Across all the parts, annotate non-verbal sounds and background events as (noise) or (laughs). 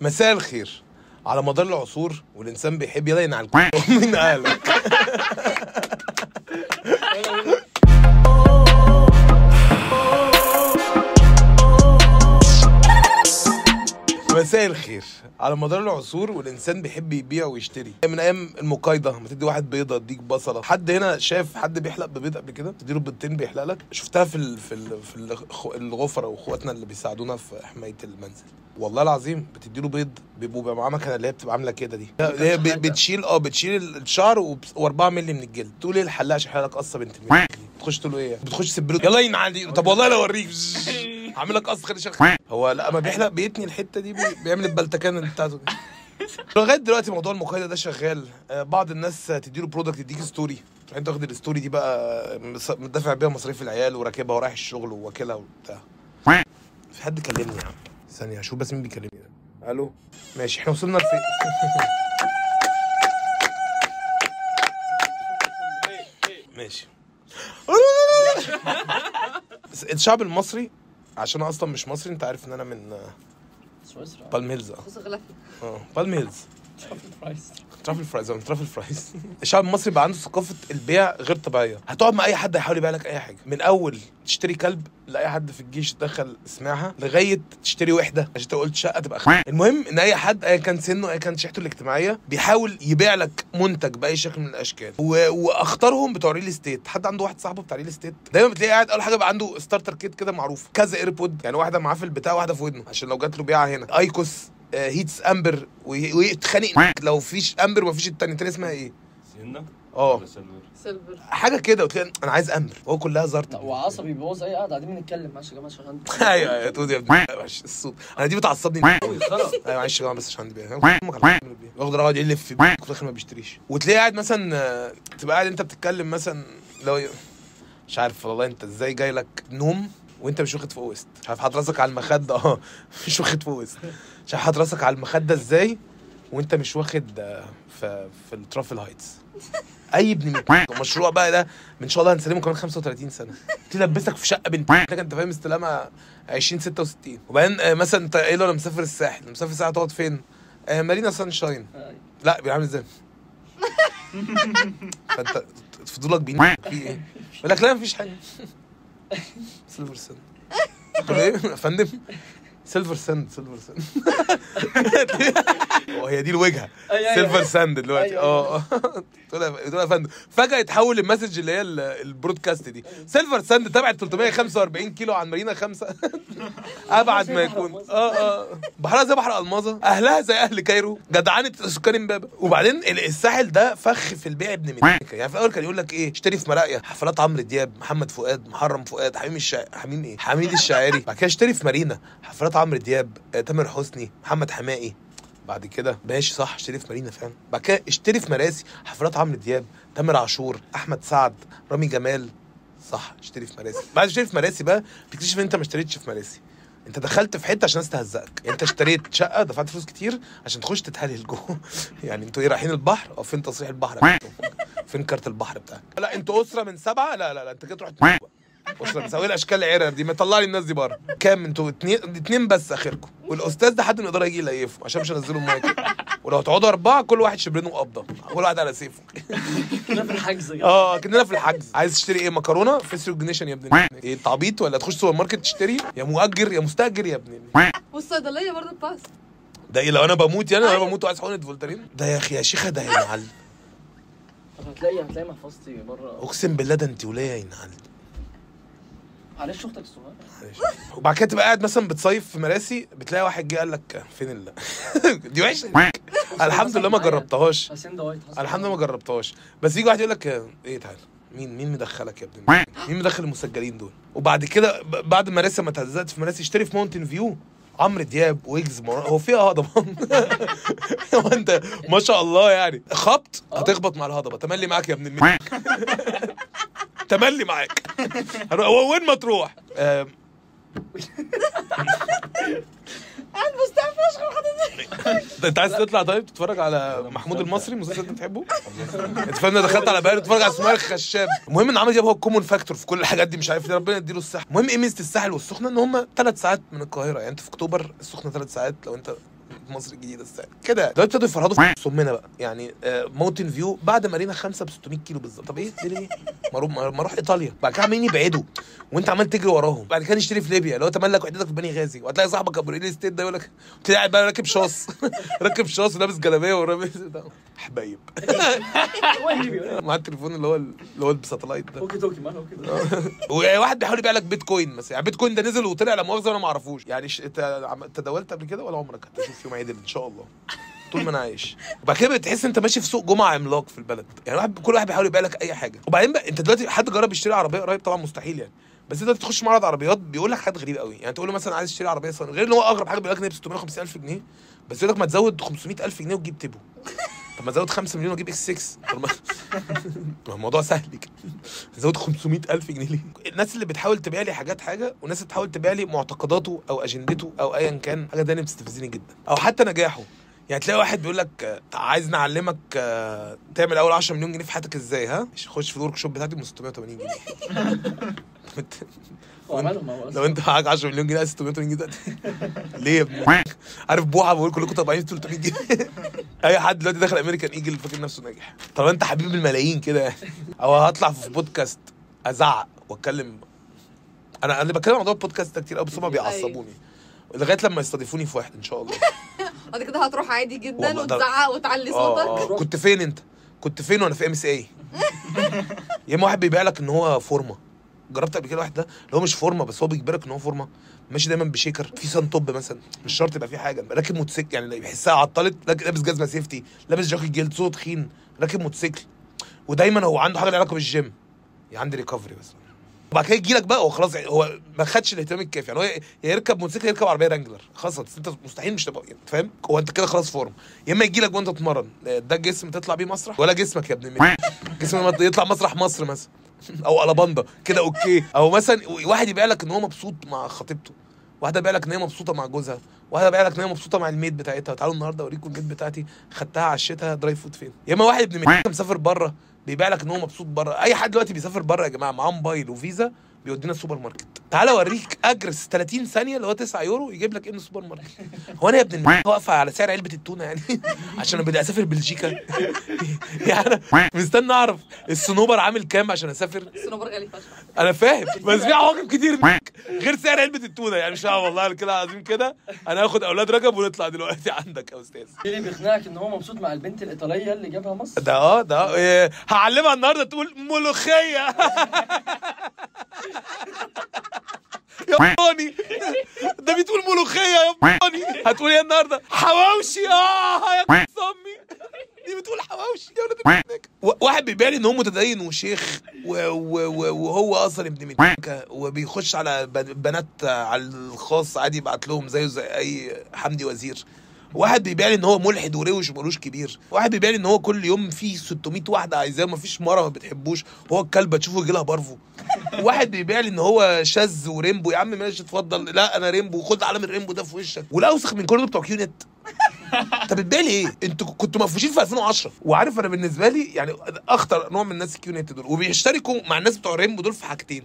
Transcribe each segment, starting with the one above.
مساء الخير. على مدار العصور والإنسان بيحب يلين على الكل. (laughs) مين قالك؟ (laughs) مساء الخير. على مدار العصور والإنسان بيحب يبيع ويشتري. من أيام المقايضة لما تدي واحد بيضة اديك بصلة. حد هنا شاف حد بيحلق ببيض قبل كده؟ تديله بيضتين بيحلق لك. شفتها في ال في ال في الغفرة واخواتنا اللي بيساعدونا في حماية المنزل. والله العظيم بتديله بيض بيبقوا بيبقى معاه مكنة اللي هي بتبقى عاملة كده دي. اللي هي بتشيل آه بتشيل الشعر و4 مللي من الجلد. تقول إيه الحلاق عشان يحلق قصه بنت تخش تقول إيه؟ بتخش تسبله يلا ينعل دي طب والله لا أوريك. عامل لك قص خلي شخص هو لا ما بيحلق بيتني الحتة دي بي- بيعمل البلتكان اللي بتاعته دي. (laughs) لغاية دلوقتي موضوع المقايضة ده شغال. آه، بعض الناس تديله برودكت يديك ستوري تروح انت واخد ال story دي بقى مدافع بيها مصاريف العيال وراكبها ورايح الشغل وواكلها وبتاع. في حد كلمني يا عم؟ ثانية أشوف بس مين بيكلمني ده. ألو؟ ماشي إحنا وصلنا لفين؟ (laughs) ماشي. (laughs) الشعب المصري عشان أنا أصلا مش مصري أنت عارف إن أنا من سويسرا. بالم هيلز آه خصوصا غلافي آه بالم هيلز truffle fries truffle fries truffle fries الشعب المصري بقى عنده ثقافة البيع غير طبيعية. هتقعد مع أي حد هيحاول يبيع لك أي حاجة. من أول تشتري كلب لأي حد في الجيش تدخل سماعها لغاية تشتري وحدة. عشان أنت قلت شقة تبقى خ... المهم إن أي حد أيا كان سنه أيا كان شريحته الاجتماعية بيحاول يبيع لك منتج بأي شكل من الأشكال. و... وأخطرهم بتوع real estate حد عنده واحد صاحبه بتاع real estate دايما بتلاقيه قاعد أول حاجة بقى عنده starter kit كده معروف. كذا AirPod يعني واحدة معاه في البتاع واحدة في ودنه. عشان لو جات له بيعة هنا. IQOS هيتس امبر وي- ويتخانق لو فيش امبر ومفيش التاني التاني اسمها إيه؟ سينا آه. سيلفر؟ سيلفر. حاجة كده. وتلاقي أنا عايز امبر وهو كلها زرط. لا وعصبي بيبوظ أي قعده قاعدين بنتكلم. معلش يا جماعة عشان عندي (laughs) أيوه أيوه تقول يا ابني. معلش الصوت. أنا دي بتعصبني. قوي خلاص أيوه معلش يا جماعة بس عشان عندي بيها. واخد يقعد يلف بيه في الآخر ما بيشتريش. وتلاقيه قاعد مثلا آه، تبقى قاعد أنت بتتكلم مثلا لو مش عارف والله أنت إزاي جاي لك نوم وانت مش واخد فوق وسط. مش عارف حاطط راسك على المخدة. آه مش واخد فوق وسط. مش عارف حاطط راسك على المخدة إزاي وانت مش واخد آه، في في الترافل هايتس أي ابن مين؟ المشروع بقى ده ان شاء الله هنسلمه كمان 35 سنة. تلبسك في شقة بنت. لكن انت فاهم استلامها 20 66 وبعدين آه، مثلا انت قايل له أنا مسافر الساحل؟ مسافر الساحل تقعد فين؟ آه، مارينا سانشاين. لا بيعمل إزاي؟ (laughs) فانت فضولك بين في إيه؟ يقول لك لا مفيش حاجة. سيلفر يا فندم؟ سيلفر ساند سيلفر ساند وهي دي الوجهة. أيوة، أيوة. سيلفر ساند دلوقتي. أيوة، آه آه. تقول يا- فندم فجأة يتحول ال message اللي هي ال- ال broadcast دي. سيلفر ساند تبعت 345 كيلو عن مارينا خمسة. (laughs) أبعد ما يكون. آه آه. بحرها زي بحر الماظة. أهلها زي أهل Cairo. جدعانة سكان امبابة. وبعدين ال- الساحل ده فخ في البيع ابن ميكا يعني في الأول كان يقول لك إيه؟ اشتري في مراقية. حفلات عمرو دياب محمد فؤاد محرم فؤاد حميم الشا... حميم إيه؟ حميد الشاعري. بعد كده اشتري في مارينا. حفلات عمرو دياب آه، تامر حسني محمد حماقي بعد كده ماشي صح اشتري في مارينا فعلا. بعد كده اشتري في مراسي حفلات عمرو دياب تامر عاشور أحمد سعد رامي جمال. صح اشتري في مراسي. بعد اشتري في مراسي بقى تكتشف إن أنت ما اشتريتش في مراسي. أنت دخلت في حتة عشان الناس تهزقك. يعني أنت اشتريت شقة دفعت فلوس كتير عشان تخش تتهلل جوه. (laughs) يعني أنتوا إيه رايحين البحر؟ أو فين تصريح البحر؟ (laughs) فين كارت البحر بتاعك؟ لا أنتوا أسرة من سبعة. لا لا لا أنت كده تروح (laughs) من سبعه إيه الاشكال العرر دي ما تطلع لي الناس دي بره كام أنتوا؟ اتنين اتنين بس آخركم. والأستاذ ده حد من الاداره يجي يليفه عشان مش هنزله المايك. ولو هتقعدوا أربعة كل واحد شبرين وقبضه كل واحد على سيفه. كنا في الحجز. آه كاننا في الحجز. عايز تشتري إيه؟ مكرونة؟ فيس ريكوجنيشن يا ابن إيه تعبيط ولا تخش سوبر ماركت تشتري؟ يا مؤجر يا مستأجر يا ابن ال- والصيدليه برضه باس ده إيه لو أنا بموت يعني لو أنا بموت وعايز حقنة فولتارين ده يا أخي يا شيخة ده يا معلم. هتلاقي هتلاقي محفظتي بره أقسم بالله ده أنت وليا يا معلم معلش أختك الصغيرة. وبعد كده تبقى قاعد مثلا بتصيف في مراسي بتلاقي واحد جه قال لك فين ال (laughs) دي وحشة. الحمد لله ما جربتهاش. الحمد لله ما جربتهاش. بس يجي واحد يقول لك إيه تعالى مين مين مدخلك يا ابني؟ مين مدخل المسجلين دول؟ وبعد كده بعد ما مراسي ما تهزقت في مراسي اشتري في ماونتن فيو عمرو دياب ويجز مروان هو فيها هضبة؟ (laughs) هو انت ما شاء الله يعني. خبط هتخبط مع الهضبة. تملي معاك يا ابن المين (laughs) تملي معاك. هو وين ما تروح؟ قاعد مستعفى اشغل حضرتك. (laughs) أنت عايز تطلع طيب تتفرج على محمود المصري؟ مسلسل أنت بتحبه؟ (laughs) أنت فاهم دخلت على بالي تتفرج على سمية الخشاب. المهم إن عمرو دياب هو ال common factor في كل الحاجات دي مش عارف ربنا يديله الصحه المهم إيه ميزة الساحل والسخنة؟ إن هم ثلاث ساعات من القاهرة. يعني أنت في أكتوبر السخنة ثلاث ساعات لو أنت مصر الجديدة السنة. كده. دلوقتي ابتدوا يفرهدوا في (laughs) صمنا بقى. يعني ماونتن فيو بعد مارينا 5 ب 600 كيلو بالظبط. طب إيه؟ ليه ليه؟ ما أروح ما أروح إيطاليا. بعد كده عمالين يبعدوا. وأنت عمال تجري وراهم. بعد كده نشتري في ليبيا. لو تملك وحدتك في بني غازي. وهتلاقي صاحبك أبو real estate ده يقول لك قاعد بقى راكب شاص. (laughs) راكب شاص ولابس جلابية ولابس (laughs) حبايب. مع التليفون اللي هو اللي هو ال satellite ده. walkie talkie كده وواحد بيحاول يبيع لك بيتكوين مثلا. يعني بيتكوين ده نزل وطلع لا مؤاخذة وأنا ما اعرفوش يعني ش... انت تداولت قبل كده ولا عمرك؟ هتشوف يوم عدل إن شاء الله. طول ما أنا عايش. وبعد كده بتحس أنت ماشي في سوق جمعة عملاق في البلد. يعني واحد كل واحد بيحاول يبيع لك أي حاجة. وبعدين بقى أنت دلوقتي حد جرب يشتري عربية قريب طبعا مستحيل يعني. بس أنت تخش معرض عربيات بيقول لك حاجات غريبة قوي يعني تقول له مثلا عايز اشتري عربية صيني غير إن هو أغرب حاجة بيقول لك ب 650000 جنيه بس يقول لك ما تزود 500000 جنيه وتجيب تيبو. طب ما تزود 5 مليون واجيب X6 طب ما ما الموضوع سهل كده. زود 500000 جنيه ليه؟ الناس اللي بتحاول تبيع لي حاجات حاجة والناس اللي بتحاول تبيع لي معتقداته أو أجندته أو ايا كان حاجة تانية بتستفزني جدا. أو حتى نجاحه. يعني تلاقي واحد بيقول لك عايز نعلمك آه، تعمل أول 10 مليون جنيه في حياتك إزاي ها؟ خش في ال workshop بتاعتي ب 680 جنيه. لو أنت معاك 10 مليون جنيه عايز 680 جنيه دلوقتي. (laughs) ليه يا ابني؟ عارف بوحه بقول كلكم طبيعيين 300 جنيه. (laughs) أي حد دلوقتي داخل American Eagle فاكر نفسه ناجح. طب أنت حبيب الملايين كده يعني. أو هطلع في بودكاست أزعق وأتكلم. أنا أنا بتكلم عن موضوع البودكاست ده كتير قوي بس هم بيعصبوني. لغاية لما يستضيفوني في واحد إن شاء الله. بعد كده هتروح عادي جدا والله ده- وتزعق وتعلي آه صوتك. آه كنت فين انت؟ كنت فين وأنا في MCI؟ يا اما واحد بيبيع لك ان هو فورمة. جربت قبل كده واحد ده؟ اللي هو مش فورمة بس هو بيجبرك إن هو فورمة. ماشي دايما ب shaker. في سان توب مثلا. مش شرط يبقى في حاجة. راكب موتوسيكل يعني بيحسها عطلت لك- لابس جزمة safety لابس جاكيت جلد صوت تخين راكب موتوسيكل. ودايما هو عنده حاجة لها علاقة بالجيم. يعني عندي recovery بس وبعد كده يجي لك بقى هو خلاص هو ما خدش الاهتمام الكافي. يعني هو يا يركب موتوسيكل يركب عربية Wrangler. خلاص انت مستحيل مش تبقى يعني فاهم؟ هو انت كده خلاص فورم. يا اما يجي لك وانت تتمرن. ده جسم تطلع بيه مسرح؟ ولا جسمك يا ابن الميت (laughs) جسم يطلع مسرح مصر مثلا. أو الاباندا كده أوكي. أو مثلا واحد يبيع لك إن هو مبسوط مع خطيبته. واحدة بيع لك إن هي مبسوطة مع جوزها. واحدة بيع لك إن هي مبسوطة مع الميت بتاعتها. تعالوا النهارده أوريكم الميت بتاعتي. خدتها عشتها دراي فود فين؟ يا اما واحد ابن مسافر بره. بيبيع لك ان هو مبسوط بره. أي حد دلوقتي بيسافر بره يا جماعة معاه موبايل وفيزا بيودينا السوبر ماركت. تعالى اوريك اجرس 30 ثانية اللي هو 9 يورو يجيب لك إيه من السوبر ماركت. هو أنا يا ابن واقفة على سعر علبة التونة يعني. (laughs) عشان بدي أسافر بلجيكا. (laughs) يعني أنا مستني أعرف الصنوبر عامل كام عشان أسافر. الصنوبر غالي فشخ. أنا فاهم. بس في عواقب كتير غير سعر علبة التونة يعني. مش عارف والله كده عظيم كده. أنا هاخد أولاد رجب ونطلع دلوقتي عندك يا أستاذ. إيه اللي بيقنعك إن هو مبسوط مع البنت الإيطالية اللي جابها مصر؟ ده آه ده إيه هعلمها النهارده تقول ملوخية (laughs) يا بوني ده بتقول ملوخية يا بوني هتقول إيه النهارده؟ حواوشي. آه يا (laughs) أمي. دي بتقول حواوشي يا ولاد الملك. و- واحد لي إن هو متدين وشيخ وهو أصلا ابن متنكه وبيخش على بن- بنات على الخاص عادي يبعت لهم زيه زي أي حمدي وزير. واحد بيبيع لي إن هو ملحد وروش ومالوش كبير. واحد بيبيع لي إن هو كل يوم فيه 600 واحدة عايزاه ومفيش مرة ما بتحبوش. وهو الكلبه تشوفه يجي لها parvo (laughs) واحد بيبيع لي إن هو شاذ و rainbow يا عم ماشي اتفضل. لا أنا rainbow خد علم ال rainbow ده في وشك. والاوسخ من كل بتوع QNET. (laughs) بتبيع لي إيه؟ أنتوا كنتوا مفروشين في 2010 وعارف أنا بالنسبة لي يعني أخطر نوع من الناس ال QNET دول. وبيشتركوا مع الناس بتوع rainbow دول في حاجتين.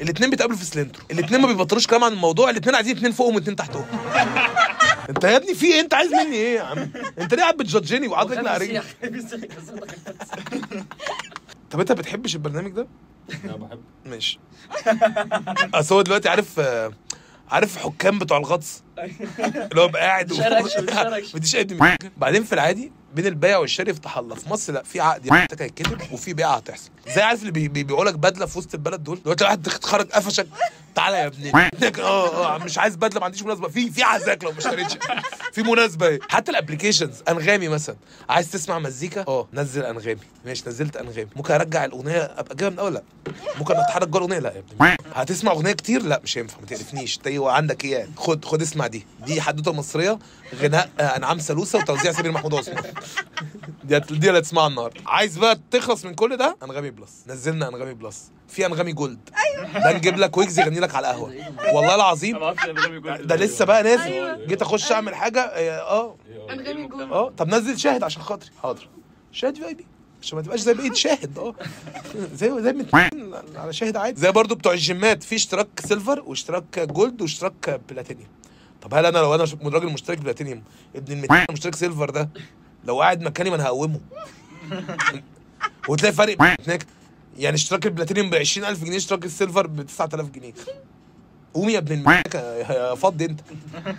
الاثنين بيتقابلوا في Cilantro. الاثنين ما بيبطلوش كلام عن الموضوع. الاثنين عايزين اثنين فوقهم واثنين تحتهم. (laughs) انت يا ابني في إيه؟ انت عايز مني إيه يا عم؟ انت ليه قاعد بت judge ني على رجلي؟ طب انت بتحبش البرنامج ده؟ أنا بحب ماشي. اصل هو دلوقتي عارف عارف حكام بتوع الغطس؟ اللي هو بقى قاعد قد من- بعدين في العادي بين البيع والشراء يفتح الله في مصر لا في عقد محتاج هيتكتب وفي بيعة هتحصل. زي عارف اللي بي- بي- بيبيعوا لك بدلة في وسط البلد دول؟ دلوقتي واحد تخرج قفشك. تعالى يا ابني. (laughs) آه آه مش عايز بدلة ما عنديش مناسبة. في في عزاك لو ما اشتريتش. (laughs) في مناسبة. إيه حتى ال applications أنغامي مثلا. عايز تسمع مزيكا؟ آه. نزل أنغامي. ماشي نزلت أنغامي. ممكن أرجع الأغنية؟ أبقى اجيبها من الأول؟ لا. ممكن أتحرك جوه الأغنية؟ لا يا ابني. (laughs) هتسمع أغنية كتير؟ لا مش هينفع ما تقرفنيش. انت عندك إيه؟ يعني خد خد اسمع دي. دي حدوتة مصرية غناء آه، إنعام سالوسة وتوزيع سمير محمود عثمان دي دي اللي هتسمعها النهارده. عايز بقى تخلص من كل ده؟ أنغامي plus. نزلنا أنغامي plus. في أنغامي gold. ده نجيب لك ويجز يغني لك على القهوة. والله العظيم. ده لسه بقى نازل. أيوة. جيت أخش أعمل حاجة آه أنغامي جول آه. طب نزل شاهد عشان خاطري. حاضر. شاهد VIP عشان ما تبقاش زي بقية شاهد. آه. زي زي على شاهد عادي. زي برضو بتوع الجيمات. في اشتراك silver واشتراك gold واشتراك بلاتينيوم. طب هل أنا لو أنا راجل مشترك بلاتينيوم ابن المت... مشترك silver ده لو قاعد مكاني ما أنا هقومه. وتلاقي فرق (laughs) هناك. يعني اشتراك البلاتينيوم ب 20000 جنيه اشتراك ال silver ب 9000 جنيه. قوم يا ابن الملك (laughs) يا فضي انت.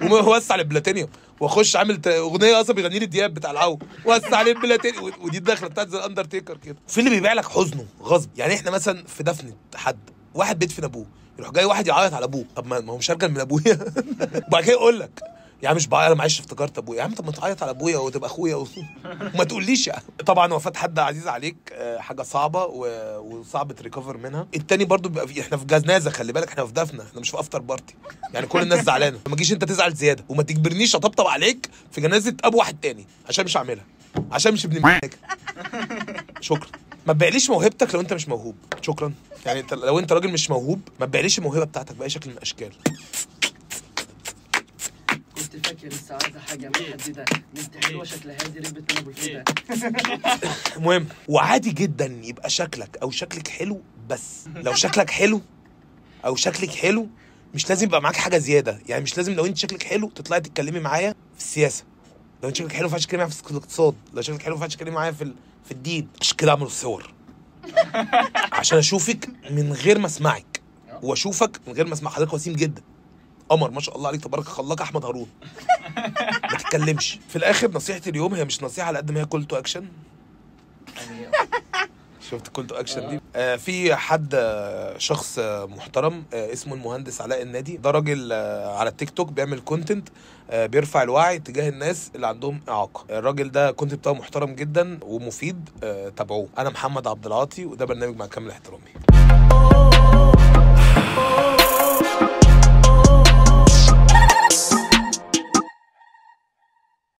قوم وسع البلاتينيوم واخش عامل اغنية أصلا بيغني لي دياب بتاع العو. وسع البلاتينيوم. ودي الدخلة بتاعت زي الاندرتيكر كده. في اللي بيبيع لك حزنه غصب. يعني إحنا مثلا في دفنة حد واحد بيدفن أبوه يروح جاي واحد يعيط على أبوه. طب ما ما هو مش هرجع من أبويا. (laughs) وبعد كده يقول لك يا عم مش بعيط أنا معلش افتكرت أبويا. يا عم طب ما تعيط على أبويا وتبقى أخويا و... (laughs) وما تقوليش يعني. طبعا وفاه حد عزيز عليك آه، حاجة صعبة و... وصعب ت recover منها. التاني برضو بيبقى في... إحنا في جنازه خلي بالك إحنا في دفنة إحنا مش في after party يعني كل الناس زعلانة. ما تجيش انت تزعل زيادة. وما تجبرنيش أطبطب عليك في جنازة أبو واحد تاني عشان مش هعملها. عشان مش ابن (laughs) شكرا. ما تبيعليش موهبتك لو انت مش موهوب. شكرا. يعني انت لو انت راجل مش موهوب ما تبيعليش الموهبة بتاعتك بأي شكل من الأشكال. كنت فاكر السعادة حاجة محددة؟ بنت حلوة شكلها هادي ربت من ابو الفدا المهم وعادي جدا يبقى شكلك أو شكلك حلو بس لو شكلك حلو أو شكلك حلو مش لازم يبقى معاك حاجة زيادة. يعني مش لازم لو أنت شكلك حلو تطلعي تتكلمي معايا في السياسة. لو أنت شكلك حلو ما ينفعش تتكلمي معايا في الاقتصاد. لو شكلك حلو ما ينفعش تتكلمي معايا في ال- في الدين. عشان كده اعمل صور. (laughs) عشان أشوفك من غير ما أسمعك. وأشوفك من غير ما أسمع. حضرتك وسيم جدا. قمر ما شاء الله عليك تبارك الخلاق أحمد هارون. ما تتكلمش. في الآخر نصيحة اليوم هي مش نصيحة على قد ما هي call to action شفت call to action دي؟ آه في حد آه شخص آه محترم آه اسمه المهندس علاء النادي. ده راجل آه على التيك توك بيعمل content آه بيرفع الوعي تجاه الناس اللي عندهم إعاقة. الراجل ده content بتاعه محترم جدا ومفيد آه تابعوه. أنا محمد عبد العاطي وده برنامج مع كامل احترامي.